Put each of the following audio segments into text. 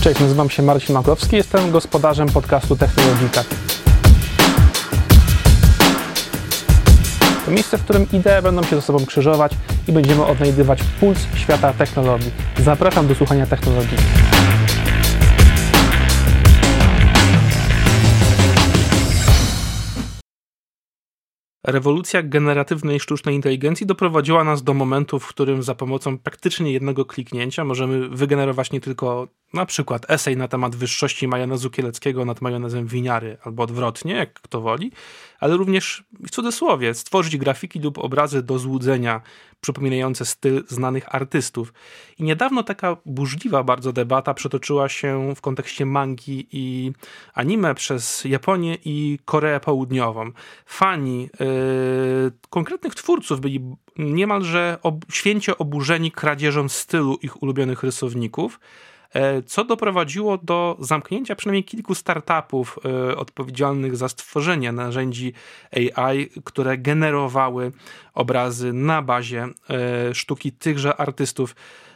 Cześć, nazywam się Marcin Makowski, jestem gospodarzem podcastu Technologika. To miejsce, w którym idee będą się ze sobą krzyżować i będziemy odnajdywać puls świata technologii. Zapraszam do słuchania technologii. Rewolucja generatywnej sztucznej inteligencji doprowadziła nas do momentu, w którym za pomocą praktycznie jednego kliknięcia możemy wygenerować nie tylko na przykład esej na temat wyższości majonezu kieleckiego nad majonezem winiary, albo odwrotnie, jak kto woli, ale również w cudzysłowie stworzyć grafiki lub obrazy do złudzenia przypominające styl znanych artystów. I niedawno taka burzliwa bardzo debata przetoczyła się w kontekście mangi i anime przez Japonię i Koreę Południową. Fani yy, konkretnych twórców byli niemalże ob święcie oburzeni kradzieżą stylu ich ulubionych rysowników, co doprowadziło do zamknięcia przynajmniej kilku startupów e, odpowiedzialnych za stworzenie narzędzi AI, które generowały obrazy na bazie e, sztuki tychże artystów.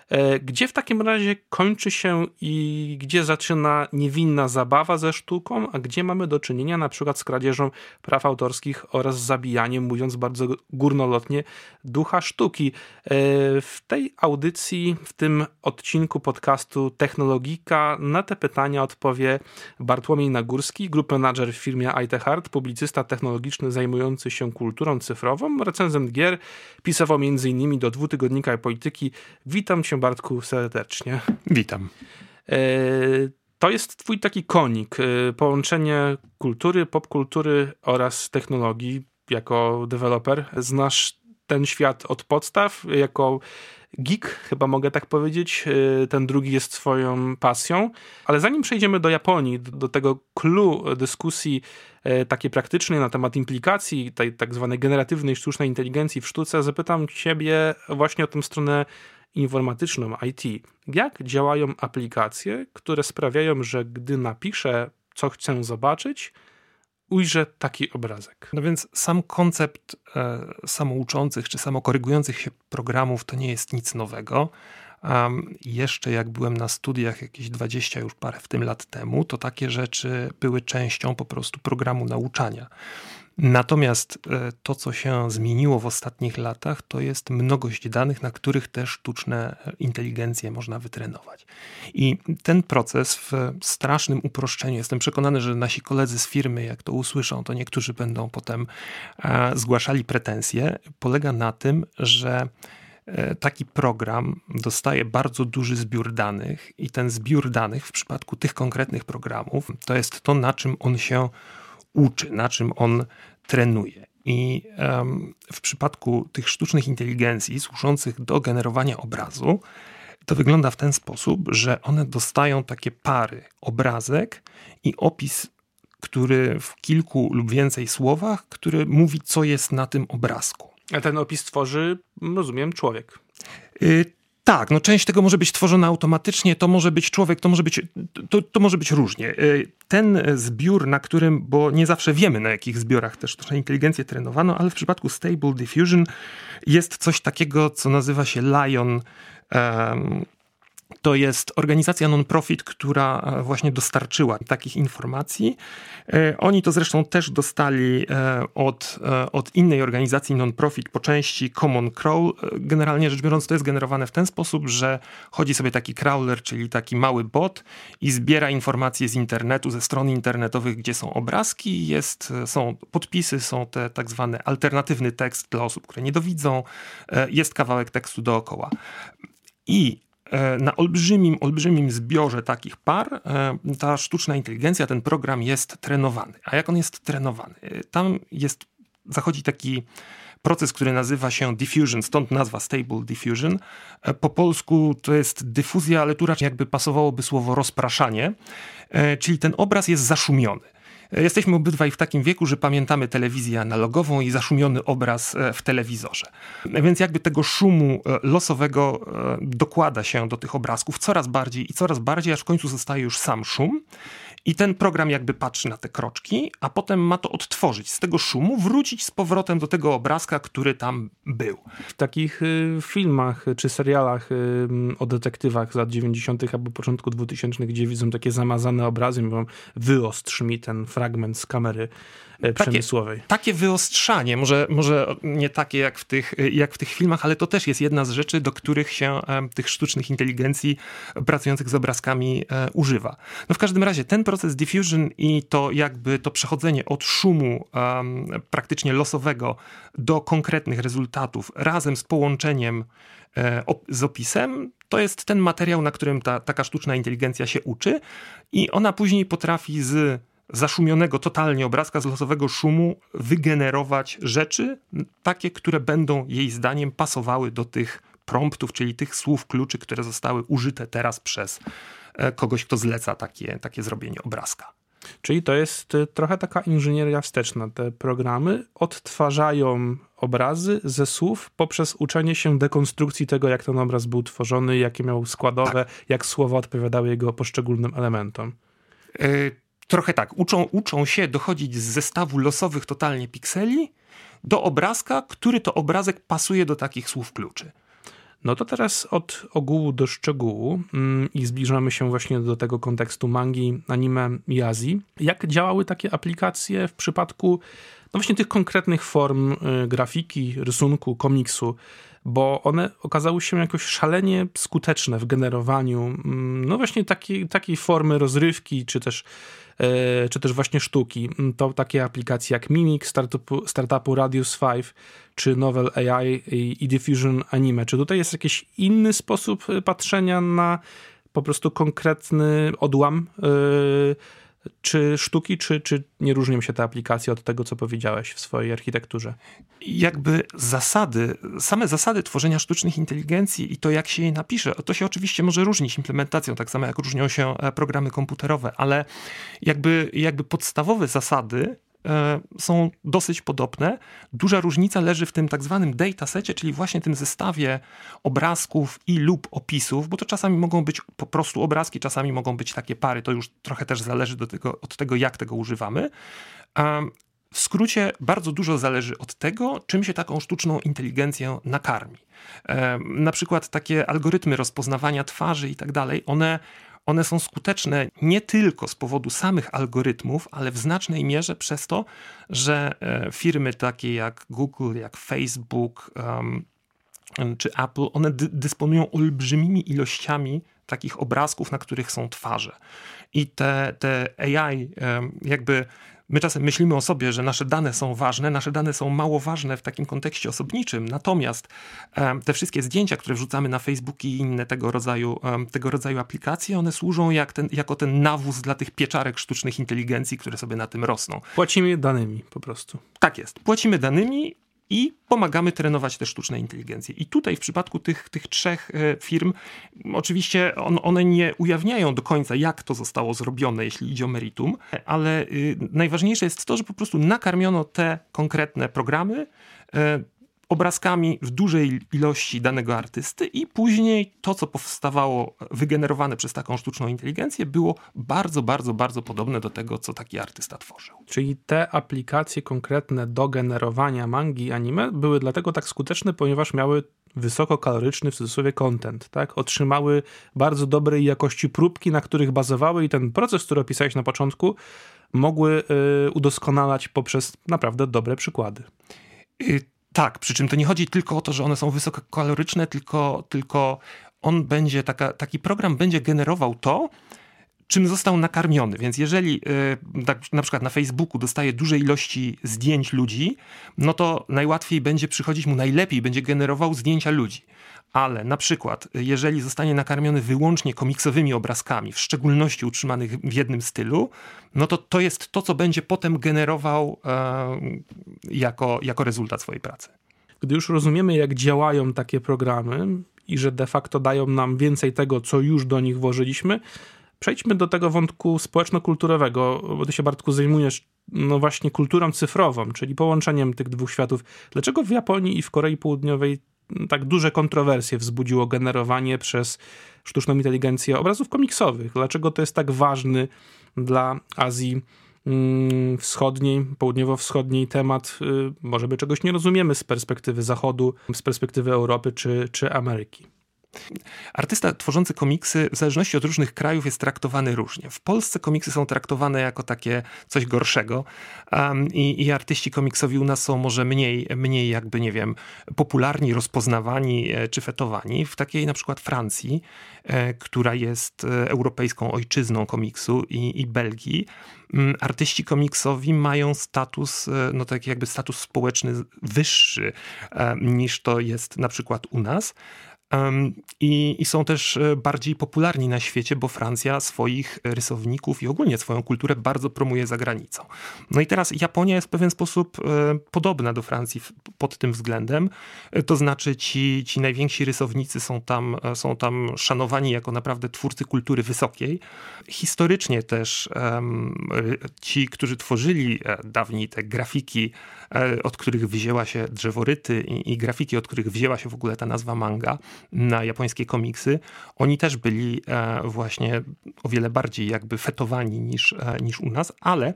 E, gdzie w takim razie kończy się i gdzie zaczyna niewinna zabawa ze sztuką, a gdzie mamy do czynienia na przykład z kradzieżą praw autorskich oraz zabijaniem, mówiąc bardzo górnolotnie, ducha sztuki. E, w tej audycji, w tym odcinku podcastu Technologika na te pytania odpowie Bartłomiej Nagórski, group manager w firmie IT Hard, publicysta technologiczny zajmujący się kulturą cyfrową, recenzent gier, pisował m.in. do dwutygodnika polityki. Witam cię Bartku serdecznie. Witam. E, to jest twój taki konik, e, połączenie kultury, popkultury oraz technologii jako deweloper. Znasz ten świat od podstaw, jako geek, chyba mogę tak powiedzieć. E, ten drugi jest swoją pasją. Ale zanim przejdziemy do Japonii, do, tego clue dyskusji takiej praktycznej na temat implikacji tej tak zwanej generatywnej sztucznej inteligencji w sztuce, zapytam ciebie właśnie o tę stronę informatyczną IT, jak działają aplikacje, które sprawiają, że gdy napiszę, co chcę zobaczyć, ujrzę taki obrazek. No więc sam koncept e, samouczących czy samokorygujących się programów to nie jest nic nowego. Um, jeszcze jak byłem na studiach jakieś 20 już parę w tym lat temu, to takie rzeczy były częścią po prostu programu nauczania. Natomiast e, to, co się zmieniło w ostatnich latach, to jest mnogość danych, na których te sztuczne inteligencje można wytrenować. I ten proces w strasznym uproszczeniu, jestem przekonany, że nasi koledzy z firmy, jak to usłyszą, to niektórzy będą potem e, zgłaszali pretensje, polega na tym, że e, taki program dostaje bardzo duży zbiór danych, i ten zbiór danych w przypadku tych konkretnych programów to jest to, na czym on się uczy, na czym on trenuje. I um, w przypadku tych sztucznych inteligencji służących do generowania obrazu, to wygląda w ten sposób, że one dostają takie pary obrazek i opis, który w kilku lub więcej słowach, który mówi, co jest na tym obrazku. A ten opis tworzy, rozumiem, człowiek. Y tak, no część tego może być tworzona automatycznie, to może być człowiek, to może być, to, to może być różnie. Y, ten zbiór, na którym, bo nie zawsze wiemy na jakich zbiorach też sztuczną inteligencję trenowano, ale w przypadku Stable Diffusion jest coś takiego, co nazywa się Lion to jest organizacja non-profit, która e, właśnie dostarczyła takich informacji. E, oni to zresztą też dostali e, od, od innej organizacji non-profit po części Common Crawl. Generalnie rzecz biorąc, to jest generowane w ten sposób, że chodzi sobie taki crawler, czyli taki mały bot i zbiera informacje z internetu, ze stron internetowych, gdzie są obrazki, jest, są podpisy, są te tak zwane alternatywny tekst dla osób, które nie dowidzą, jest kawałek tekstu dookoła. I na olbrzymim, olbrzymim zbiorze takich par e, ta sztuczna inteligencja, ten program jest trenowany. A jak on jest trenowany? E, tam jest, zachodzi taki proces, który nazywa się diffusion, stąd nazwa Stable Diffusion. Po polsku to jest dyfuzja, ale tu raczej jakby pasowałoby słowo rozpraszanie, czyli ten obraz jest zaszumiony. Jesteśmy obydwaj w takim wieku, że pamiętamy telewizję analogową i zaszumiony obraz w telewizorze. Więc jakby tego szumu losowego dokłada się do tych obrazków coraz bardziej i coraz bardziej, aż w końcu zostaje już sam szum. I ten program jakby patrzy na te kroczki, a potem ma to odtworzyć z tego szumu, wrócić z powrotem do tego obrazka, który tam był. W takich y, filmach czy serialach y, o detektywach z lat 90. albo początku 2000, gdzie widzą takie zamazane obrazy, mówią wyostrz mi ten fragment z kamery przemysłowej. Takie, takie wyostrzanie, może, może nie takie jak w, tych, jak w tych filmach, ale to też jest jedna z rzeczy, do których się e, tych sztucznych inteligencji pracujących z obrazkami e, używa. No w każdym razie ten proces diffusion i to jakby to przechodzenie od szumu um, praktycznie losowego do konkretnych rezultatów razem z połączeniem z opisem, to jest ten materiał, na którym ta, taka sztuczna inteligencja się uczy i ona później potrafi z zaszumionego totalnie obrazka z losowego szumu wygenerować rzeczy, takie, które będą jej zdaniem pasowały do tych promptów, czyli tych słów kluczy, które zostały użyte teraz przez e, kogoś, kto zleca takie, takie zrobienie obrazka. Czyli to jest e, trochę taka inżynieria wsteczna. Te programy odtwarzają obrazy ze słów poprzez uczenie się dekonstrukcji tego, jak ten obraz był tworzony, jakie miał składowe, tak. jak słowa odpowiadały jego poszczególnym elementom. Y trochę tak, uczą, uczą się dochodzić z zestawu losowych totalnie pikseli do obrazka, który to obrazek pasuje do takich słów kluczy. No to teraz od ogółu do szczegółu mm, i zbliżamy się właśnie do tego kontekstu mangi, anime i Azji. Jak działały takie aplikacje w przypadku no właśnie tych konkretnych form y, grafiki, rysunku, komiksu? bo one okazały się jakoś szalenie skuteczne w generowaniu mm, no właśnie takiej, takiej formy rozrywki, czy też czy też właśnie sztuki. Mm, to takie aplikacje jak Mimic, startupu, startupu Radius 5, czy Novel AI i Diffusion Anime. Czy tutaj jest jakiś inny sposób e, patrzenia na po prostu konkretny odłam yy, czy sztuki, czy, czy nie różnią się te aplikacje od tego, co powiedziałeś w swojej architekturze? Jakby zasady, same zasady tworzenia sztucznych inteligencji i to, jak się je napisze, to się oczywiście może różnić implementacją, tak samo jak różnią się e, programy komputerowe, ale jakby, jakby podstawowe zasady są dosyć podobne. Duża różnica leży w tym tak zwanym datasecie, czyli właśnie tym zestawie obrazków i lub opisów, bo to czasami mogą być po prostu obrazki, czasami mogą być takie pary, to już trochę też zależy do tego, od tego, jak tego używamy. W skrócie, bardzo dużo zależy od tego, czym się taką sztuczną inteligencję nakarmi. Na przykład takie algorytmy rozpoznawania twarzy i tak dalej, one one są skuteczne nie tylko z powodu samych algorytmów, ale w znacznej mierze przez to, że e, firmy takie jak Google, jak Facebook um, czy Apple, one dy dysponują olbrzymimi ilościami takich obrazków, na których są twarze. I te, te AI jakby My czasem myślimy o sobie, że nasze dane są ważne, nasze dane są mało ważne w takim kontekście osobniczym, natomiast te wszystkie zdjęcia, które wrzucamy na Facebook i inne tego rodzaju, tego rodzaju aplikacje, one służą jak ten, jako ten nawóz dla tych pieczarek sztucznych inteligencji, które sobie na tym rosną. Płacimy danymi po prostu. Tak jest. Płacimy danymi i pomagamy trenować te sztuczne inteligencje. I tutaj w przypadku tych, tych trzech e, firm, oczywiście on, one nie ujawniają do końca, jak to zostało zrobione, jeśli idzie o meritum, ale y, najważniejsze jest to, że po prostu nakarmiono te konkretne programy e, obrazkami w dużej ilości danego artysty i później to, co powstawało wygenerowane przez taką sztuczną inteligencję, było bardzo, bardzo, bardzo podobne do tego, co taki artysta tworzył. Czyli te aplikacje konkretne do generowania mangi anime były dlatego tak skuteczne, ponieważ miały wysokokaloryczny w cudzysłowie content, tak? Otrzymały bardzo dobrej jakości próbki, na których bazowały i ten proces, który opisałeś na początku, mogły y, udoskonalać poprzez naprawdę dobre przykłady. Y tak, przy czym to nie chodzi tylko o to, że one są wysokokaloryczne, tylko, tylko on będzie, taka, taki program będzie generował to, czym został nakarmiony. Więc jeżeli yy, tak, na przykład na Facebooku dostaje duże ilości zdjęć ludzi, no to najłatwiej będzie przychodzić mu, najlepiej będzie generował zdjęcia ludzi ale na przykład, jeżeli zostanie nakarmiony wyłącznie komiksowymi obrazkami, w szczególności utrzymanych w jednym stylu, no to to jest to, co będzie potem generował e, jako, jako rezultat swojej pracy. Gdy już rozumiemy, jak działają takie programy i że de facto dają nam więcej tego, co już do nich włożyliśmy, Przejdźmy do tego wątku społeczno-kulturowego, bo ty się, Bartku, zajmujesz no właśnie kulturą cyfrową, czyli połączeniem tych dwóch światów. Dlaczego w Japonii i w Korei Południowej tak duże kontrowersje wzbudziło generowanie przez sztuczną inteligencję obrazów komiksowych? Dlaczego to jest tak ważny dla Azji mm, Wschodniej, południowo-wschodniej temat? Y, może my czegoś nie rozumiemy z perspektywy Zachodu, z perspektywy Europy czy, czy Ameryki. Artysta tworzący komiksy w zależności od różnych krajów jest traktowany różnie. W Polsce komiksy są traktowane jako takie coś gorszego um, i, i, artyści komiksowi u nas są może mniej, mniej jakby, nie wiem, popularni, rozpoznawani e, czy fetowani. W takiej na przykład Francji, e, która jest e, europejską ojczyzną komiksu i, i Belgii, artyści komiksowi mają status, e, no tak jakby status społeczny wyższy niż to jest na przykład u nas. I, I, są też e, bardziej popularni na świecie, bo Francja swoich rysowników i ogólnie swoją kulturę bardzo promuje za granicą. No i teraz Japonia jest w pewien sposób e, podobna do Francji pod tym względem. E, to znaczy ci, ci najwięksi rysownicy są tam, są tam szanowani jako naprawdę twórcy kultury wysokiej. Historycznie też ci, którzy tworzyli dawniej te grafiki, od których wzięła się drzeworyty i, i grafiki, od których wzięła się w ogóle ta nazwa manga, na japońskie komiksy, oni też byli e, właśnie o wiele bardziej jakby fetowani niż, e, niż u nas, ale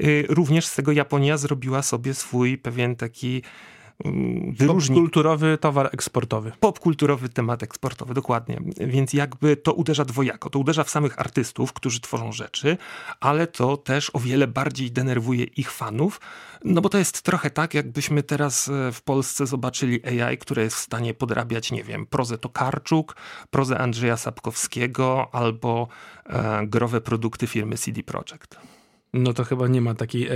y, również z tego Japonia zrobiła sobie swój pewien taki Mm, wyróżni. Popkulturowy towar eksportowy. Popkulturowy temat eksportowy, dokładnie. Więc jakby to uderza dwojako. To uderza w samych artystów, którzy tworzą rzeczy, ale to też o wiele bardziej denerwuje ich fanów, no bo to jest trochę tak, jakbyśmy teraz e, w Polsce zobaczyli AI, które jest w stanie podrabiać, nie wiem, prozę Tokarczuk, prozę Andrzeja Sapkowskiego albo e, growe produkty firmy CD Projekt. No to chyba nie ma takiej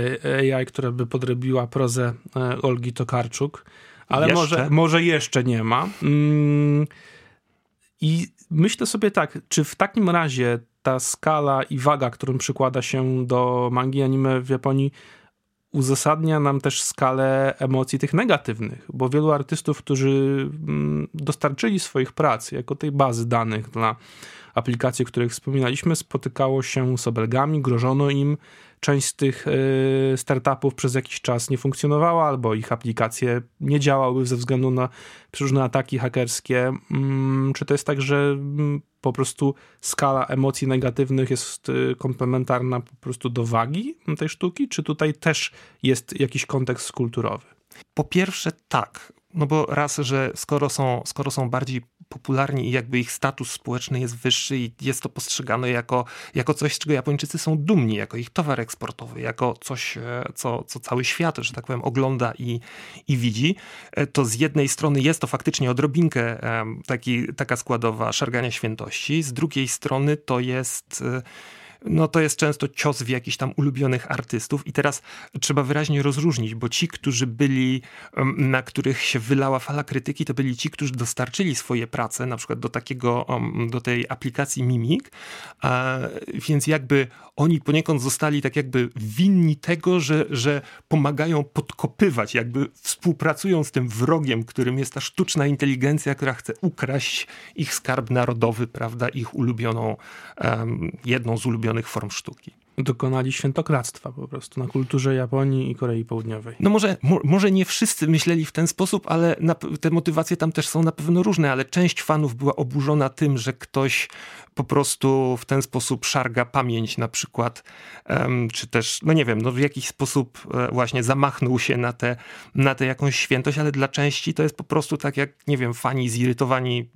AI, która by podrobiła prozę e, Olgi Tokarczuk, ale jeszcze? Może, może jeszcze nie ma. Mm, I myślę sobie tak, czy w takim razie ta skala i waga, którą przykłada się do mangi anime w Japonii, uzasadnia nam też skalę emocji tych negatywnych, bo wielu artystów, którzy mm, dostarczyli swoich prac jako tej bazy danych dla aplikacji, o których wspominaliśmy, spotykało się z obelgami, grożono im, część z tych e, startupów przez jakiś czas nie funkcjonowała, albo ich aplikacje nie działały ze względu na różne ataki hakerskie. Mm, czy to jest tak, że mm, po prostu skala emocji negatywnych jest e, komplementarna po prostu do wagi tej sztuki, czy tutaj też jest jakiś kontekst kulturowy? Po pierwsze tak, no bo raz, że skoro są, skoro są bardziej popularni i jakby ich status społeczny jest wyższy i jest to postrzegane jako, jako coś, z czego Japończycy są dumni, jako ich towar eksportowy, jako coś, e, co, co cały świat, że tak powiem, ogląda i, i widzi, e, to z jednej strony jest to faktycznie odrobinkę taki, taka składowa szargania świętości, z drugiej strony to jest e, no to jest często cios w jakichś tam ulubionych artystów. I teraz trzeba wyraźnie rozróżnić, bo ci, którzy byli, na których się wylała fala krytyki, to byli ci, którzy dostarczyli swoje prace, na przykład do takiego, do tej aplikacji Mimik, więc jakby oni poniekąd zostali tak jakby winni tego, że, że pomagają podkopywać, jakby współpracują z tym wrogiem, którym jest ta sztuczna inteligencja, która chce ukraść ich skarb narodowy, prawda, ich ulubioną, jedną z ulubionych form sztuki dokonali świętokradztwa po prostu na kulturze Japonii i Korei Południowej. No może, mo, może nie wszyscy myśleli w ten sposób, ale na, te motywacje tam też są na pewno różne, ale część fanów była oburzona tym, że ktoś po prostu w ten sposób szarga pamięć na przykład, um, czy też, no nie wiem, no w jakiś sposób e, właśnie zamachnął się na tę na te jakąś świętość, ale dla części to jest po prostu tak jak, nie wiem, fani zirytowani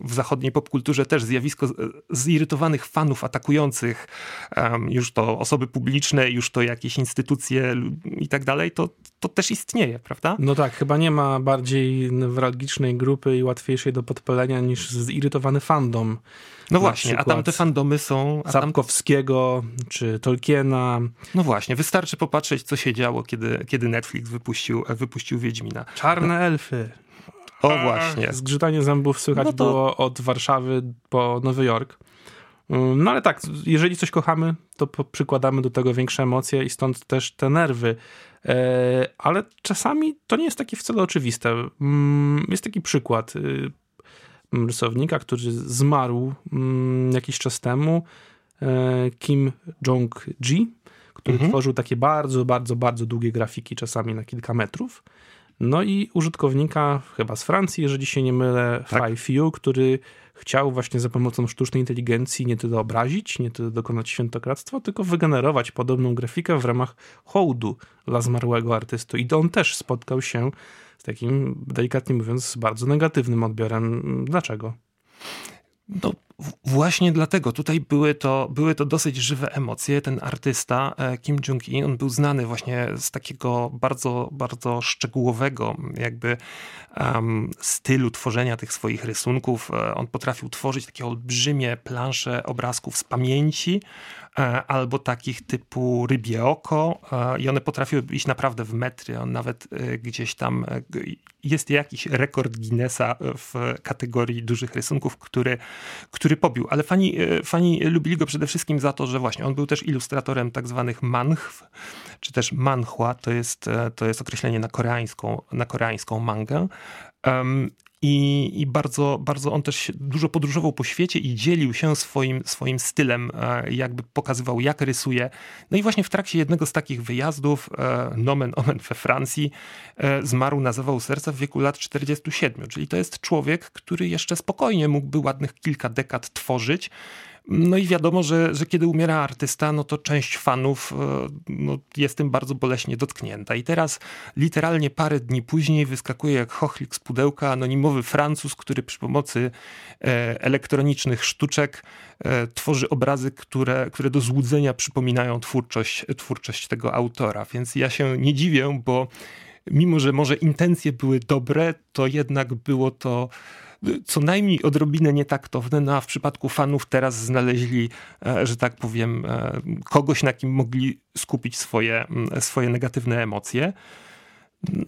w zachodniej popkulturze też zjawisko zirytowanych fanów atakujących um, już to osoby publiczne, już to jakieś instytucje i tak dalej, to, to też istnieje, prawda? No tak, chyba nie ma bardziej newralgicznej grupy i łatwiejszej do podpalenia niż zirytowany fandom. No właśnie, a tam te fandomy są... Sapkowskiego czy Tolkiena. No właśnie, wystarczy popatrzeć, co się działo, kiedy, kiedy Netflix wypuścił, wypuścił Wiedźmina. Czarne no. elfy. O właśnie. Zgrzytanie zębów słychać no to... było od Warszawy po Nowy Jork. No ale tak, jeżeli coś kochamy, to przykładamy do tego większe emocje i stąd też te nerwy. E, ale czasami to nie jest takie wcale oczywiste. Mm, jest taki przykład y, rysownika, który zmarł mm, jakiś czas temu. Kim Jong-ji, który Mhm. tworzył takie bardzo, bardzo, bardzo długie grafiki, czasami na kilka metrów. No i użytkownika chyba z Francji, jeżeli się nie mylę, Tak. Few, który chciał właśnie za pomocą sztucznej inteligencji nie tyle obrazić, nie tyle dokonać świętokradztwa, tylko wygenerować podobną grafikę w ramach hołdu dla zmarłego artysty. I on też spotkał się z takim, delikatnie mówiąc, bardzo negatywnym odbiorem. Dlaczego? No właśnie dlatego tutaj były to, były to dosyć żywe emocje. Ten artysta e, Kim Jong-un, on był znany właśnie z takiego bardzo, bardzo szczegółowego jakby em, stylu tworzenia tych swoich rysunków. E, On potrafił tworzyć takie olbrzymie plansze obrazków z pamięci albo takich typu rybie oko e, i one potrafiły iść naprawdę w metry. On nawet e, gdzieś tam e, jest jakiś rekord Guinnessa w kategorii dużych rysunków, który, który pobił. Ale fani, e, fani lubili go przede wszystkim za to, że właśnie on był też ilustratorem tak zwanych manhw, czy też manhua, to jest, e, to jest określenie na koreańską, na koreańską mangę. I, I bardzo, bardzo on też dużo podróżował po świecie i dzielił się swoim, swoim stylem, e, jakby pokazywał, jak rysuje. No i właśnie w trakcie jednego z takich wyjazdów, e, nomen omen we Francji, e, zmarł na zawał serca w wieku lat 47. Czyli to jest człowiek, który jeszcze spokojnie mógłby ładnych kilka dekad tworzyć. No i wiadomo, że, że kiedy umiera artysta, no to część fanów e, no, jest tym bardzo boleśnie dotknięta. I teraz literalnie parę dni później wyskakuje jak chochlik z pudełka anonimowy Francuz, który przy pomocy e, elektronicznych sztuczek e, tworzy obrazy, które, które do złudzenia przypominają twórczość, twórczość tego autora. Więc ja się nie dziwię, bo mimo, że może intencje były dobre, to jednak było to co najmniej odrobinę nietaktowne, no a w przypadku fanów teraz znaleźli, e, że tak powiem, e, kogoś, na kim mogli skupić swoje, swoje negatywne emocje.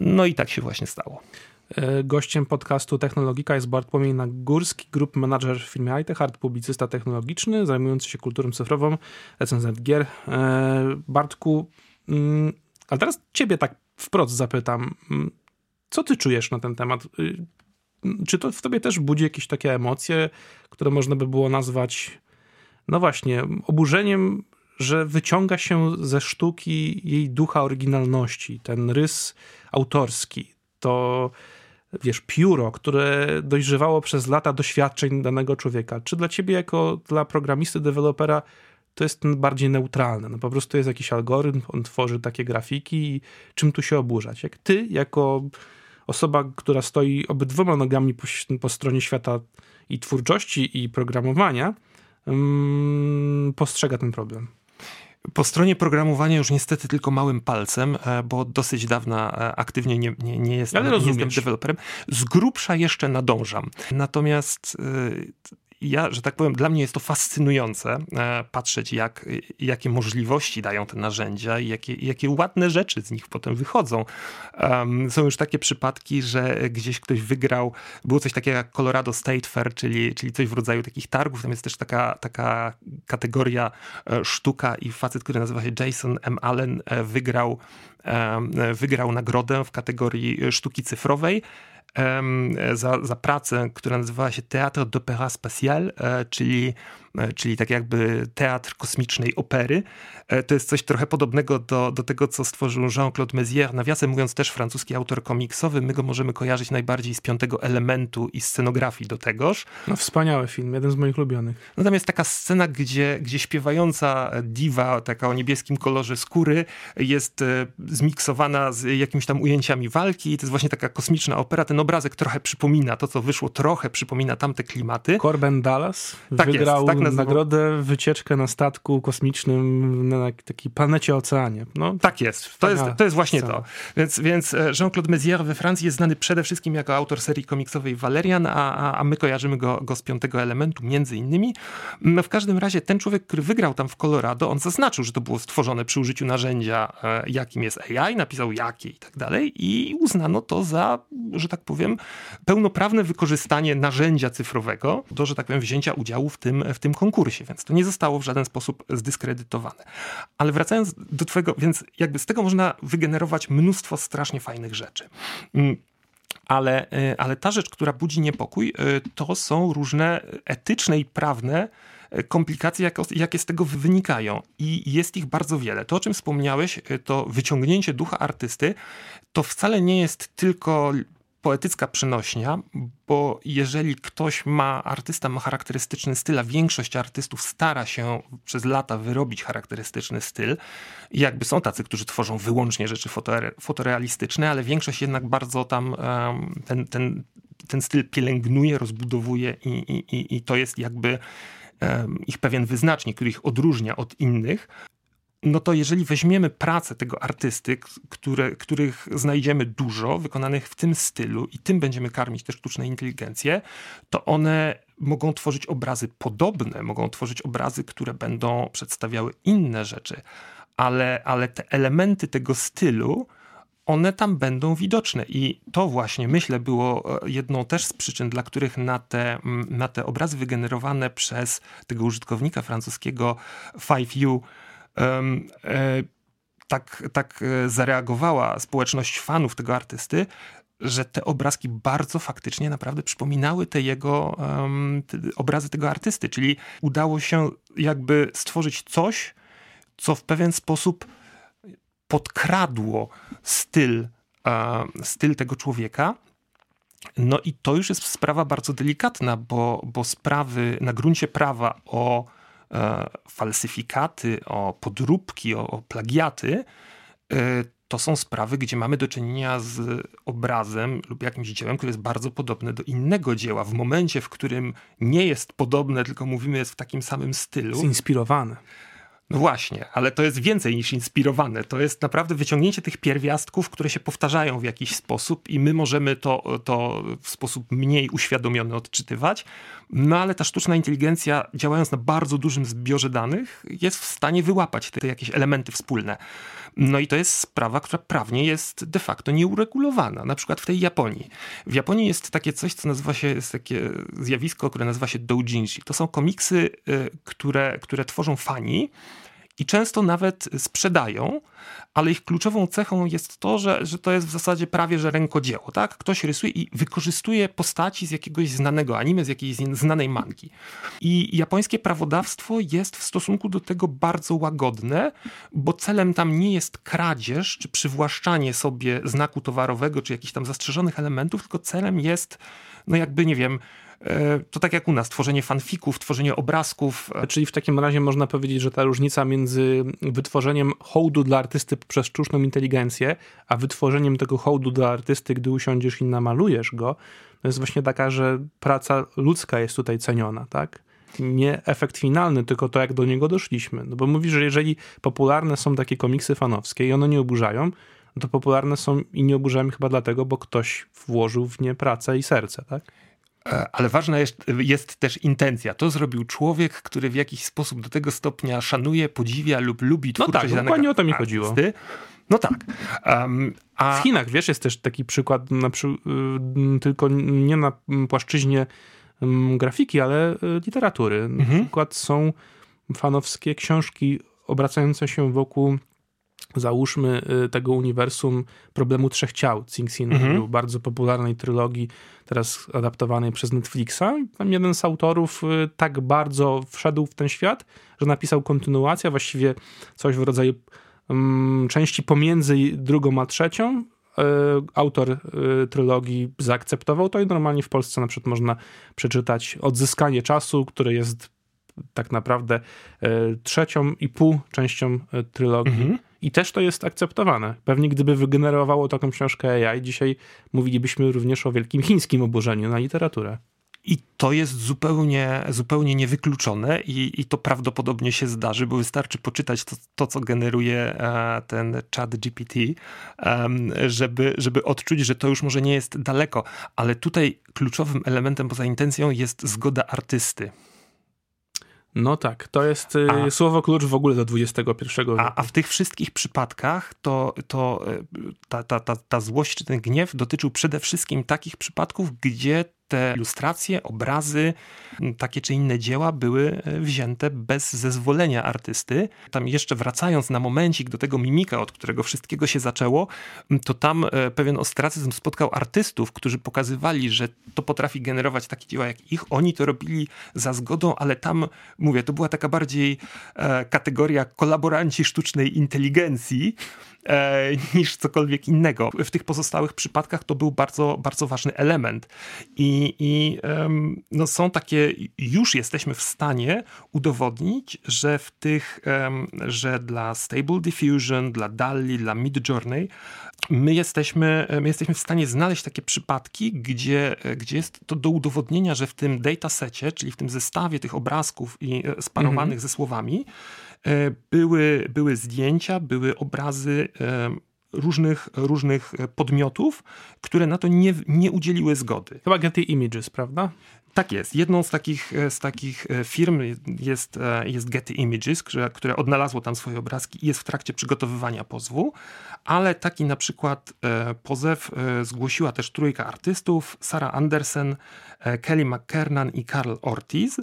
No i tak się właśnie stało. E, Gościem podcastu Technologika jest Bartłomiej Nagórski, grup manager w firmie iTech, art publicysta technologiczny, zajmujący się kulturą cyfrową, recenzent gier. Bartku, mm, a teraz ciebie tak wprost zapytam, mm, co ty czujesz na ten temat? Czy to w tobie też budzi jakieś takie emocje, które można by było nazwać, no właśnie, oburzeniem, że wyciąga się ze sztuki jej ducha oryginalności, ten rys autorski, to wiesz, pióro, które dojrzewało przez lata doświadczeń danego człowieka. Czy dla ciebie, jako dla programisty, dewelopera, to jest bardziej neutralne? No po prostu jest jakiś algorytm, on tworzy takie grafiki i czym tu się oburzać? Jak ty, jako osoba, która stoi obydwoma nogami po, po stronie świata i twórczości, i programowania, mm, postrzega ten problem? Po stronie programowania już niestety tylko małym palcem, e, bo dosyć dawna e, aktywnie nie, nie, nie, jestem, nie jestem deweloperem. Z grubsza jeszcze nadążam. Natomiast e, ja, że tak powiem, dla mnie jest to fascynujące e, patrzeć, jak, jakie możliwości dają te narzędzia i jakie, jakie ładne rzeczy z nich potem wychodzą. Um, są już takie przypadki, że gdzieś ktoś wygrał, było coś takiego jak Colorado State Fair, czyli, czyli coś w rodzaju takich targów. Tam jest też taka, taka kategoria e, sztuka i facet, który nazywa się Jason M. Allen, e, wygrał, wygrał nagrodę w kategorii sztuki cyfrowej za, za pracę, która nazywała się Théâtre d'Opéra Spatial, e, czyli, czyli tak jakby teatr kosmicznej opery. E, To jest coś trochę podobnego do, do tego, co stworzył Jean-Claude Mézières. Nawiasem mówiąc, też francuski autor komiksowy. My go możemy kojarzyć najbardziej z piątego elementu i scenografii do tegoż. No wspaniały film, jeden z moich ulubionych. No tam jest taka scena, gdzie, gdzie śpiewająca diwa, taka o niebieskim kolorze skóry, jest e, zmiksowana z jakimiś tam ujęciami walki. I to jest właśnie taka kosmiczna opera. Ten obrazek trochę przypomina to, co wyszło, trochę przypomina tamte klimaty. Corbin Dallas Tak jest, wygrał tak nazywał. nagrodę wycieczkę na statku kosmicznym na takiej planecie oceanie. No, Tak jest. To jest, to jest właśnie to. Więc, więc e, Jean-Claude Mézières we Francji jest znany przede wszystkim jako autor serii komiksowej Valerian, a, a, my kojarzymy go, go z piątego elementu, między innymi. No w każdym razie ten człowiek, który wygrał tam w Colorado, on zaznaczył, że to było stworzone przy użyciu narzędzia, e, jakim jest AI, napisał jakie i tak dalej i uznano to za, że tak powiem, pełnoprawne wykorzystanie narzędzia cyfrowego do, że tak powiem, wzięcia udziału w tym, w tym konkursie, więc to nie zostało w żaden sposób zdyskredytowane. Ale wracając do twojego, więc jakby z tego można wygenerować mnóstwo strasznie fajnych rzeczy. Mm, Ale, y, ale ta rzecz, która budzi niepokój, y, to są różne etyczne i prawne komplikacje, jakie z tego wynikają. I jest ich bardzo wiele. To, o czym wspomniałeś, to wyciągnięcie ducha artysty, to wcale nie jest tylko poetycka przenośnia, bo jeżeli ktoś ma, artysta ma charakterystyczny styl, a większość artystów stara się przez lata wyrobić charakterystyczny styl, jakby są tacy, którzy tworzą wyłącznie rzeczy fotorealistyczne, ale większość jednak bardzo tam ten, ten, ten styl pielęgnuje, rozbudowuje i, i, i to jest jakby ich pewien wyznacznik, który ich odróżnia od innych no to jeżeli weźmiemy pracę tego artysty, które, których znajdziemy dużo, wykonanych w tym stylu i tym będziemy karmić też sztuczną inteligencję, to one mogą tworzyć obrazy podobne, mogą tworzyć obrazy, które będą przedstawiały inne rzeczy, ale, ale te elementy tego stylu, one tam będą widoczne. I to właśnie, myślę, było e, jedną też z przyczyn, dla których na te, na te obrazy wygenerowane przez tego użytkownika francuskiego 5U E, tak, tak e, zareagowała społeczność fanów tego artysty, że te obrazki bardzo faktycznie naprawdę przypominały te jego te obrazy tego artysty, czyli udało się jakby stworzyć coś, co w pewien sposób podkradło styl, styl tego człowieka. No i to już jest sprawa bardzo delikatna, bo, bo sprawy na gruncie prawa o E, falsyfikaty, o podróbki, o, o plagiaty, e, to są sprawy, gdzie mamy do czynienia z obrazem lub jakimś dziełem, które jest bardzo podobne do innego dzieła. W momencie, w którym nie jest podobne, tylko mówimy jest w takim samym stylu. Zinspirowane. No właśnie, ale to jest więcej niż inspirowane. To jest naprawdę wyciągnięcie tych pierwiastków, które się powtarzają w jakiś sposób i my możemy to, to w sposób mniej uświadomiony odczytywać. No ale ta sztuczna inteligencja, działając na bardzo dużym zbiorze danych, jest w stanie wyłapać te, te jakieś elementy wspólne. No i to jest sprawa, która prawnie jest de facto nieuregulowana. Na przykład w tej Japonii. W Japonii jest takie coś, co nazywa się, jest takie zjawisko, które nazywa się doujinshi. To są komiksy, y, które, które tworzą fani, i często nawet sprzedają, ale ich kluczową cechą jest to, że, że to jest w zasadzie prawie że rękodzieło. Tak? Ktoś rysuje i wykorzystuje postaci z jakiegoś znanego anime, z jakiejś znanej mangi. I japońskie prawodawstwo jest w stosunku do tego bardzo łagodne, bo celem tam nie jest kradzież czy przywłaszczanie sobie znaku towarowego czy jakichś tam zastrzeżonych elementów, tylko celem jest, no jakby, nie wiem, to tak jak u nas, tworzenie fanfików, tworzenie obrazków. E, czyli w takim razie można powiedzieć, że ta różnica między wytworzeniem hołdu dla artysty przez sztuczną inteligencję, a wytworzeniem tego hołdu dla artysty, gdy usiądziesz i namalujesz go, to jest właśnie taka, że praca ludzka jest tutaj ceniona, tak? Nie efekt finalny, tylko to, jak do niego doszliśmy. No bo mówisz, że jeżeli popularne są takie komiksy fanowskie i one nie oburzają, no to popularne są i nie oburzają chyba dlatego, bo ktoś włożył w nie pracę i serce, tak? E, ale ważna jest, jest, też intencja. To zrobił człowiek, który w jakiś sposób do tego stopnia szanuje, podziwia lub lubi twórczość No tak, dokładnie o to mi chodziło. No tak. Um, a... W Chinach, wiesz, jest też taki przykład, na przy... Y, tylko nie na płaszczyźnie grafiki, ale y, literatury. Na mhm. przykład są fanowskie książki obracające się wokół załóżmy y, tego uniwersum problemu trzech ciał Sing Sin, mhm. bardzo popularnej trylogii, teraz adaptowanej przez Netflixa. Tam jeden z autorów y, tak bardzo wszedł w ten świat, że napisał kontynuację, właściwie coś w rodzaju um, części pomiędzy drugą a trzecią. Y, autor trylogii zaakceptował to i normalnie w Polsce na przykład można przeczytać Odzyskanie czasu, które jest tak naprawdę trzecią i pół częścią trylogii. Mhm i też to jest akceptowane. Pewnie gdyby wygenerowało taką książkę AI, dzisiaj mówilibyśmy również o wielkim chińskim oburzeniu na literaturę. I to jest zupełnie, zupełnie niewykluczone i, i to prawdopodobnie się zdarzy, bo wystarczy poczytać to, to co generuje e, ten chat GPT, żeby, żeby odczuć, że to już może nie jest daleko. Ale tutaj kluczowym elementem poza intencją jest zgoda artysty. No tak, to jest y, a, słowo klucz w ogóle do XXI wieku. A, a w tych wszystkich przypadkach to, to y, ta, ta, ta, ta złość czy ten gniew dotyczył przede wszystkim takich przypadków, gdzie te ilustracje, obrazy, takie czy inne dzieła były e, wzięte bez zezwolenia artysty. Tam jeszcze wracając na momencik do tego mimika, od którego wszystkiego się zaczęło, to tam e, pewien ostracyzm spotkał artystów, którzy pokazywali, że to potrafi generować takie dzieła jak ich. Oni to robili za zgodą, ale tam, mówię, to była taka bardziej e, kategoria kolaboranci sztucznej inteligencji, e, niż cokolwiek innego. W tych pozostałych przypadkach to był bardzo, bardzo ważny element. I, i um, no są takie, już jesteśmy w stanie udowodnić, że w tych, um, że dla Stable Diffusion, dla DALI, dla Midjourney, my jesteśmy, my jesteśmy w stanie znaleźć takie przypadki, gdzie, gdzie jest to do udowodnienia, że w tym datasecie, czyli w tym zestawie tych obrazków i e, sparowanych mm -hmm. ze słowami, były, były zdjęcia, były obrazy e, różnych, różnych podmiotów, które na to nie, nie udzieliły zgody. Chyba Getty Images, prawda? Tak jest. Jedną z takich, e, z takich firm jest, jest Getty Images, które, które odnalazło tam swoje obrazki i jest w trakcie przygotowywania pozwu, ale taki na przykład pozew zgłosiła też trójka artystów, Sarah Andersen, Kelly McKernan i Carl Ortiz.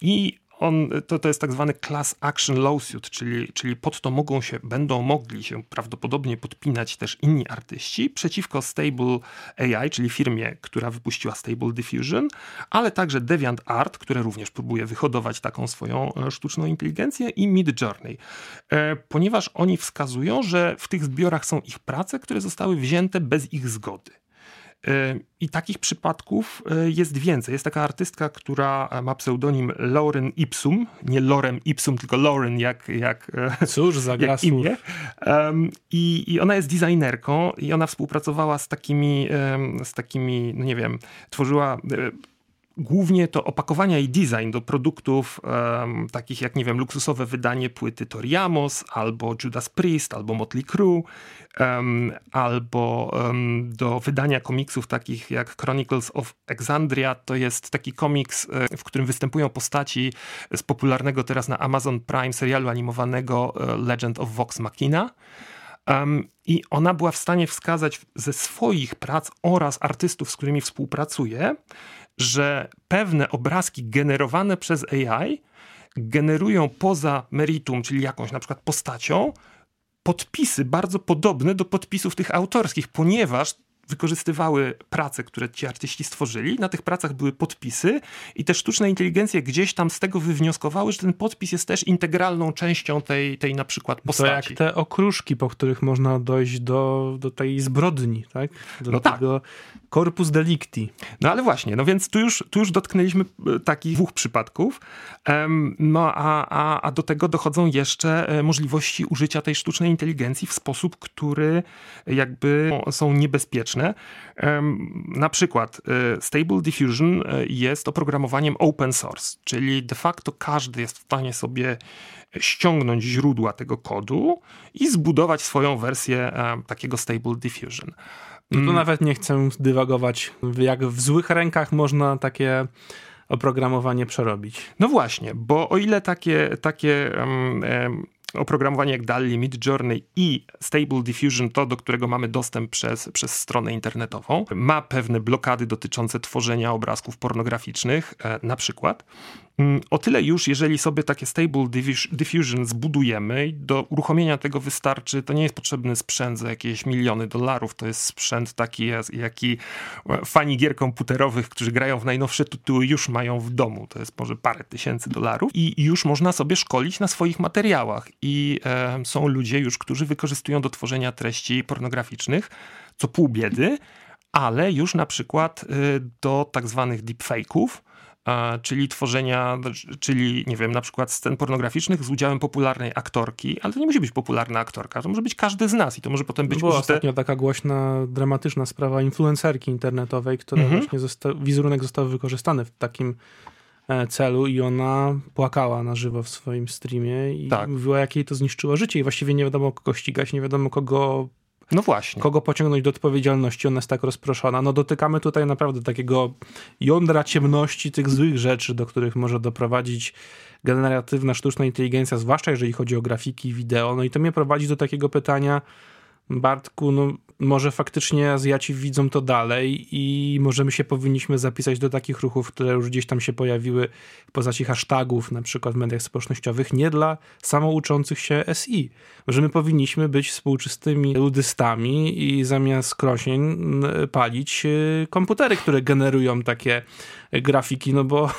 I on, to, to jest tak zwany class action lawsuit, czyli, czyli pod to mogą się, będą mogli się prawdopodobnie podpinać też inni artyści przeciwko Stable AI, czyli firmie, która wypuściła Stable Diffusion, ale także Deviant Art, które również próbuje wyhodować taką swoją e, sztuczną inteligencję i Mid Journey, e, ponieważ oni wskazują, że w tych zbiorach są ich prace, które zostały wzięte bez ich zgody. I takich przypadków e, jest więcej. Jest taka artystka, która ma pseudonim Lauren Ipsum, nie Lorem Ipsum, tylko Lauren jak, jak, e, Cóż za jak imię. I, I ona jest designerką i ona współpracowała z takimi, z takimi, no nie wiem, tworzyła e, głównie to opakowania i design do produktów um, takich jak, nie wiem, luksusowe wydanie płyty Toriamos, albo Judas Priest, albo Motley Crue, um, albo um, do wydania komiksów takich jak Chronicles of Exandria. To jest taki komiks, e, w którym występują postaci z popularnego teraz na Amazon Prime serialu animowanego e, Legend of Vox Machina. I ona była w stanie wskazać ze swoich prac oraz artystów, z którymi współpracuje, że pewne obrazki generowane przez AI generują poza meritum, czyli jakąś na przykład postacią, podpisy bardzo podobne do podpisów tych autorskich, ponieważ wykorzystywały prace, które ci artyści stworzyli. Na tych pracach były podpisy i te sztuczne inteligencje gdzieś tam z tego wywnioskowały, że ten podpis jest też integralną częścią tej, tej na przykład postaci. To jak te okruszki, po których można dojść do, do tej zbrodni, tak? Do no tego tak. Corpus delicti. No ale właśnie, no więc tu już, tu już dotknęliśmy e, takich dwóch przypadków. No a, a, a do tego dochodzą jeszcze e, możliwości użycia tej sztucznej inteligencji w sposób, który jakby są niebezpieczne na przykład e, Stable Diffusion jest oprogramowaniem open source, czyli de facto każdy jest w stanie sobie ściągnąć źródła tego kodu i zbudować swoją wersję takiego Stable Diffusion. No tu mm. nawet nie chcę dywagować, jak w złych rękach można takie oprogramowanie przerobić. No właśnie, bo o ile takie, takie um, um, oprogramowanie jak DALI, Midjourney i Stable Diffusion, to do którego mamy dostęp przez, przez stronę internetową, ma pewne blokady dotyczące tworzenia obrazków pornograficznych, e, na przykład. Mm, o tyle już, jeżeli sobie takie Stable Diffusion zbudujemy do uruchomienia tego wystarczy, to nie jest potrzebny sprzęt za jakieś miliony dolarów, to jest sprzęt taki, jaki fani gier komputerowych, którzy grają w najnowsze tytuły, już mają w domu, to jest może parę tysięcy dolarów i już można sobie szkolić na swoich materiałach. I e, są ludzie już, którzy wykorzystują do tworzenia treści pornograficznych, co pół biedy, ale już na przykład y, do tak zwanych deepfake'ów, czyli tworzenia, czyli nie wiem, na przykład scen pornograficznych z udziałem popularnej aktorki, ale to nie musi być popularna aktorka, to może być każdy z nas i to może potem być Była użyte... ostatnio taka głośna, dramatyczna sprawa influencerki internetowej, która mhm. właśnie zosta... wizerunek został wykorzystany w takim e, celu i ona płakała na żywo w swoim streamie i tak. mówiła, jak jej to zniszczyło życie i właściwie nie wiadomo kogo ścigać, nie wiadomo kogo no właśnie. Kogo pociągnąć do odpowiedzialności, ona jest tak rozproszona. No dotykamy tutaj naprawdę takiego jądra ciemności, tych złych rzeczy, do których może doprowadzić generatywna sztuczna inteligencja, zwłaszcza jeżeli chodzi o grafiki, wideo. No i to mnie prowadzi do takiego pytania, Bartku, no może faktycznie Azjaci widzą to dalej i może my się powinniśmy zapisać do takich ruchów, które już gdzieś tam się pojawiły w postaci hashtagów, na przykład w mediach społecznościowych, nie dla samouczących się SI. Może my powinniśmy być współczestymi ludystami i zamiast krosień palić y, komputery, które generują takie grafiki, no bo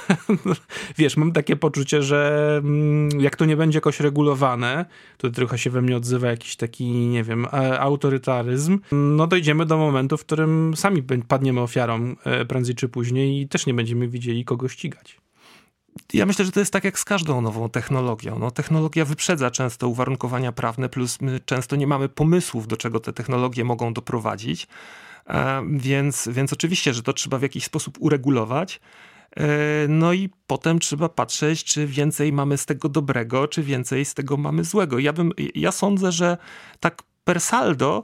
wiesz, mam takie poczucie, że mm, jak to nie będzie jakoś regulowane, to trochę się we mnie odzywa jakiś taki, nie wiem, autorytaryzm, no dojdziemy do momentu, w którym sami padniemy ofiarą e, prędzej czy później i też nie będziemy widzieli kogo ścigać. Ja myślę, że to jest tak jak z każdą nową technologią. No, technologia wyprzedza często uwarunkowania prawne, plus my często nie mamy pomysłów, do czego te technologie mogą doprowadzić. E, więc, więc oczywiście, że to trzeba w jakiś sposób uregulować. E, no i potem trzeba patrzeć, czy więcej mamy z tego dobrego, czy więcej z tego mamy złego. Ja, bym, ja sądzę, że tak per saldo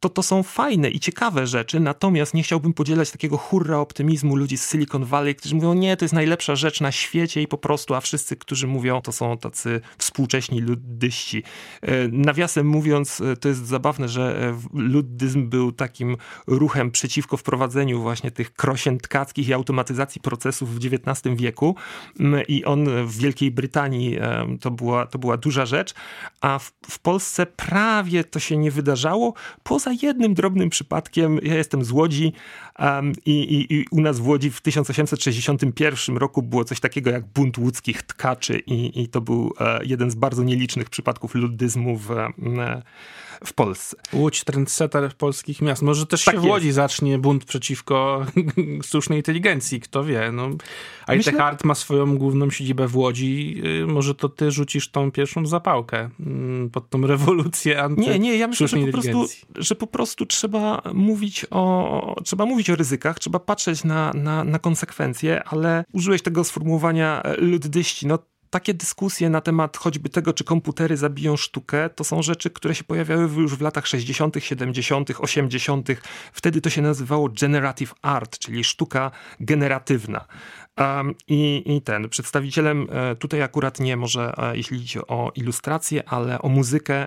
to to są fajne i ciekawe rzeczy, natomiast nie chciałbym podzielać takiego hurra optymizmu ludzi z Silicon Valley, którzy mówią, nie, to jest najlepsza rzecz na świecie i po prostu, a wszyscy, którzy mówią, to są tacy współcześni luddyści. E, nawiasem mówiąc, e, to jest zabawne, że e, luddyzm był takim ruchem przeciwko wprowadzeniu właśnie tych krosien tkackich i automatyzacji procesów w XIX wieku i on w Wielkiej Brytanii to była, to była duża rzecz, a w, w Polsce prawie to się nie wydarzało, poza poza jednym drobnym przypadkiem, ja jestem z Łodzi um, i, i, i, u nas w Łodzi w 1861 roku było coś takiego jak bunt łódzkich tkaczy i, i to był e, jeden z bardzo nielicznych przypadków luddyzmu w, e, w Polsce. Łódź, trendsetter polskich miast. Może też tak się w Łodzi jest. zacznie bunt przeciwko sztucznej inteligencji, kto wie. No, IT Hard ma swoją główną siedzibę w Łodzi. Y, może to ty rzucisz tą pierwszą zapałkę mm, pod tą rewolucję anty Nie, nie, ja myślę, że po, prostu, że po prostu trzeba mówić o, trzeba mówić o ryzykach, trzeba patrzeć na, na, na konsekwencje, ale użyłeś tego sformułowania e, luddyści. No takie dyskusje na temat choćby tego, czy komputery zabiją sztukę, to są rzeczy, które się pojawiały już w latach 60., 70., 80. Wtedy to się nazywało generative art, czyli sztuka generatywna. Um, i, I ten przedstawicielem e, tutaj akurat nie może, e, jeśli chodzi o ilustrację, ale o muzykę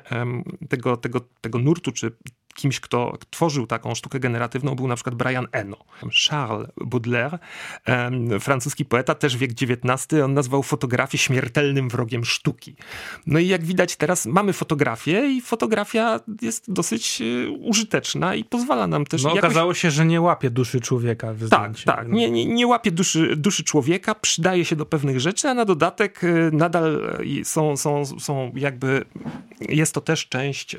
tego, tego, tego nurtu, czy kimś, kto tworzył taką sztukę generatywną, był na przykład Brian Eno. Charles Baudelaire, francuski poeta, też wiek XIX, on nazwał fotografię śmiertelnym wrogiem sztuki. No i jak widać teraz mamy fotografię i fotografia jest dosyć e, użyteczna i pozwala nam też... No jakoś... okazało się, że nie łapie duszy człowieka. Tak, tak. Nie, nie, nie łapie duszy, duszy człowieka, przydaje się do pewnych rzeczy, a na dodatek e, nadal są, są, są jakby... Jest to też część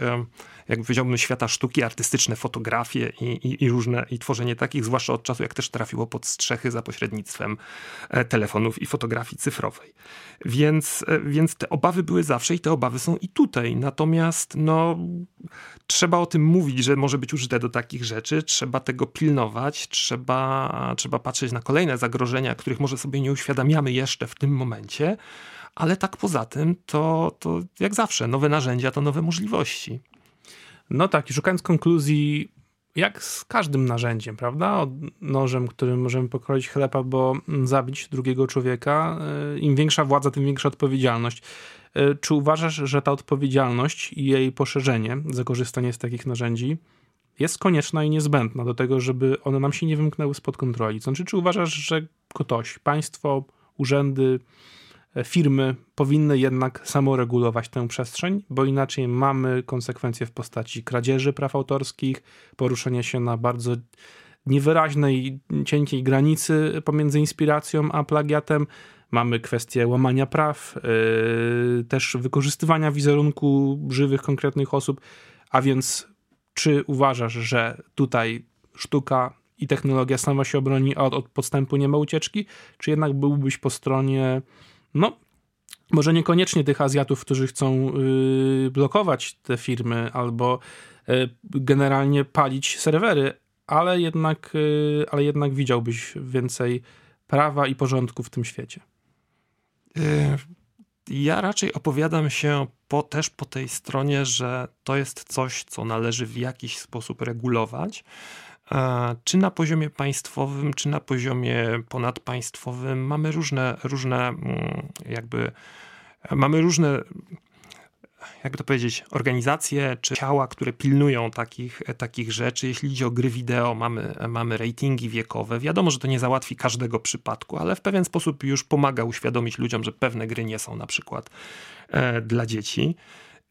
jak powiedziałbym, świata sztuki, artystyczne fotografie i, i, i, różne, i tworzenie takich, zwłaszcza od czasu, jak też trafiło pod strzechy za pośrednictwem e, telefonów i fotografii cyfrowej. Więc, e, więc te obawy były zawsze i te obawy są i tutaj. Natomiast no, trzeba o tym mówić, że może być użyte do takich rzeczy, trzeba tego pilnować, trzeba, trzeba patrzeć na kolejne zagrożenia, których może sobie nie uświadamiamy jeszcze w tym momencie, ale tak poza tym, to, to jak zawsze, nowe narzędzia to nowe możliwości. No tak, i szukając konkluzji, jak z każdym narzędziem, prawda? Od nożem, którym możemy pokroić chleb albo zabić drugiego człowieka, y, im większa władza, tym większa odpowiedzialność. Y, czy uważasz, że ta odpowiedzialność i jej poszerzenie za korzystanie z takich narzędzi jest konieczna i niezbędna do tego, żeby one nam się nie wymknęły spod kontroli? Znaczy, czy uważasz, że ktoś, państwo, urzędy, firmy powinny jednak samoregulować tę przestrzeń, bo inaczej mamy konsekwencje w postaci kradzieży praw autorskich, poruszenia się na bardzo niewyraźnej, cienkiej granicy pomiędzy inspiracją a plagiatem. Mamy kwestię łamania praw, yy, też wykorzystywania wizerunku żywych, konkretnych osób. A więc, czy uważasz, że tutaj sztuka i technologia sama się obroni, a od, od podstępu nie ma ucieczki? Czy jednak byłbyś po stronie no, może niekoniecznie tych Azjatów, którzy chcą yy, blokować te firmy albo yy, generalnie palić serwery, ale jednak, yy, ale jednak widziałbyś więcej prawa i porządku w tym świecie. Y, ja raczej opowiadam się po, też po tej stronie, że to jest coś, co należy w jakiś sposób regulować czy na poziomie państwowym, czy na poziomie ponadpaństwowym. Mamy różne, różne mm, jakby, mamy różne jakby to powiedzieć, organizacje czy ciała, które pilnują takich, takich rzeczy. Jeśli idzie o gry wideo, mamy, mamy ratingi wiekowe. Wiadomo, że to nie załatwi każdego przypadku, ale w pewien sposób już pomaga uświadomić ludziom, że pewne gry nie są na przykład e, dla dzieci.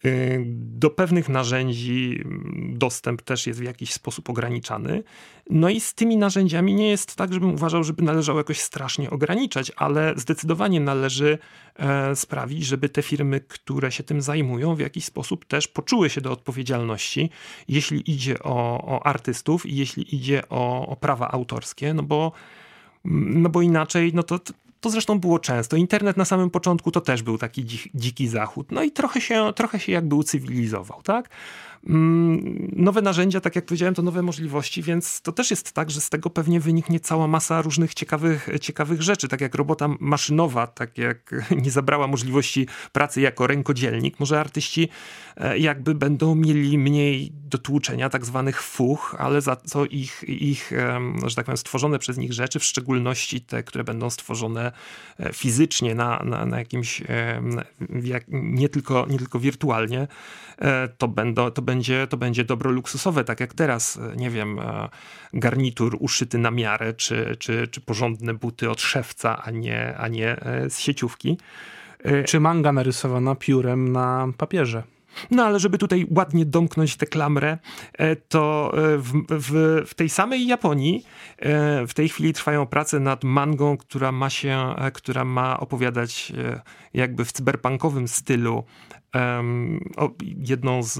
Y, do pewnych narzędzi mm, dostęp też jest w jakiś sposób ograniczany. No i z tymi narzędziami nie jest tak, żebym uważał, żeby należało jakoś strasznie ograniczać, ale zdecydowanie należy e, sprawić, żeby te firmy, które się tym zajmują, w jakiś sposób też poczuły się do odpowiedzialności, jeśli idzie o, o artystów i jeśli idzie o, o prawa autorskie, no bo no bo inaczej, no to to zresztą było często. Internet na samym początku to też był taki dziki zachód. No i trochę się, trochę się jakby ucywilizował, tak? Mm, nowe narzędzia, tak jak powiedziałem, to nowe możliwości, więc to też jest tak, że z tego pewnie wyniknie cała masa różnych ciekawych, ciekawych rzeczy. Tak jak robota maszynowa, tak jak nie zabrała możliwości pracy jako rękodzielnik, może artyści e, jakby będą mieli mniej do tłuczenia tak zwanych fuch, ale za co ich, ich, że tak powiem, stworzone przez nich rzeczy, w szczególności te, które będą stworzone e, fizycznie na, na, na jakimś, nie tylko, nie tylko wirtualnie, e, to będą, to będzie, to będzie dobro luksusowe, tak jak teraz, e, nie wiem, e, garnitur uszyty na miarę, czy, czy, czy porządne buty od szewca, a nie, a nie e, z sieciówki. Czy manga narysowana piórem na papierze. No ale żeby tutaj ładnie domknąć tę klamrę, to w, w, w, tej samej Japonii w tej chwili trwają prace nad mangą, która ma się, która ma opowiadać jakby w cyberpunkowym stylu jedną z,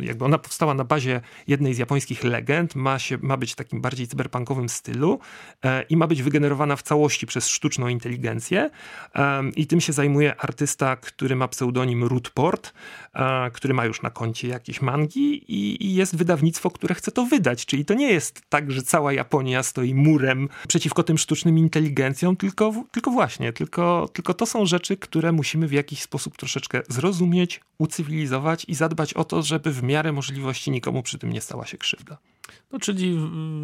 jakby ona powstała na bazie jednej z japońskich legend, ma, się, ma być w takim bardziej cyberpunkowym stylu e, i ma być wygenerowana w całości przez sztuczną inteligencję. I tym się zajmuje artysta, który ma pseudonim Rootport, e, który ma już na koncie jakieś mangi i, i jest wydawnictwo, które chce to wydać, czyli to nie jest tak, że cała Japonia stoi murem przeciwko tym sztucznym inteligencjom, tylko, tylko właśnie, tylko, tylko to są rzeczy, które musimy w jakiś sposób troszeczkę zrozumieć, ucywilizować i zadbać o to, żeby w miarę możliwości nikomu przy tym nie stała się krzywda. No czyli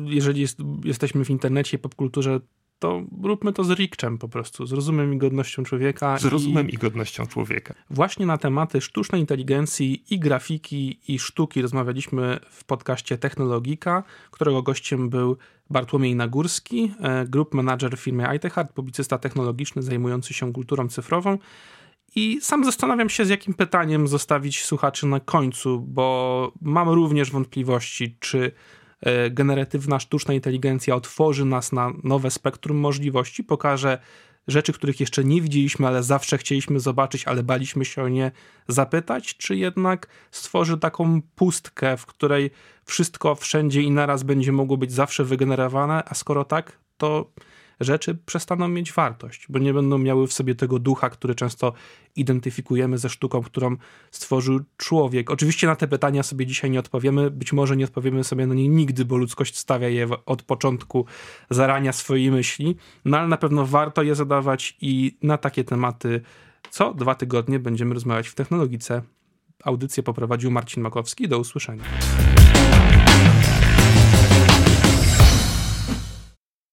jeżeli jest, jesteśmy w internecie popkulturze, to róbmy to z rikczem po prostu, z rozumem i godnością człowieka. Z rozumem i, i godnością człowieka. Właśnie na tematy sztucznej inteligencji i grafiki i sztuki rozmawialiśmy w podcaście Technologika, którego gościem był Bartłomiej Nagórski, e, group manager w firmie iTechart, publicysta technologiczny zajmujący się kulturą cyfrową. I sam zastanawiam się, z jakim pytaniem zostawić słuchaczy na końcu, bo mam również wątpliwości, czy generatywna sztuczna inteligencja otworzy nas na nowe spektrum możliwości, pokaże rzeczy, których jeszcze nie widzieliśmy, ale zawsze chcieliśmy zobaczyć, ale baliśmy się o nie zapytać, czy jednak stworzy taką pustkę, w której wszystko wszędzie i naraz będzie mogło być zawsze wygenerowane, a skoro tak, to rzeczy przestaną mieć wartość, bo nie będą miały w sobie tego ducha, który często identyfikujemy ze sztuką, którą stworzył człowiek. Oczywiście na te pytania sobie dzisiaj nie odpowiemy, być może nie odpowiemy sobie na nie nigdy, bo ludzkość stawia je od początku zarania swojej myśli, no ale na pewno warto je zadawać i na takie tematy co dwa tygodnie będziemy rozmawiać w Technologice. Audycję poprowadził Marcin Makowski. Do usłyszenia.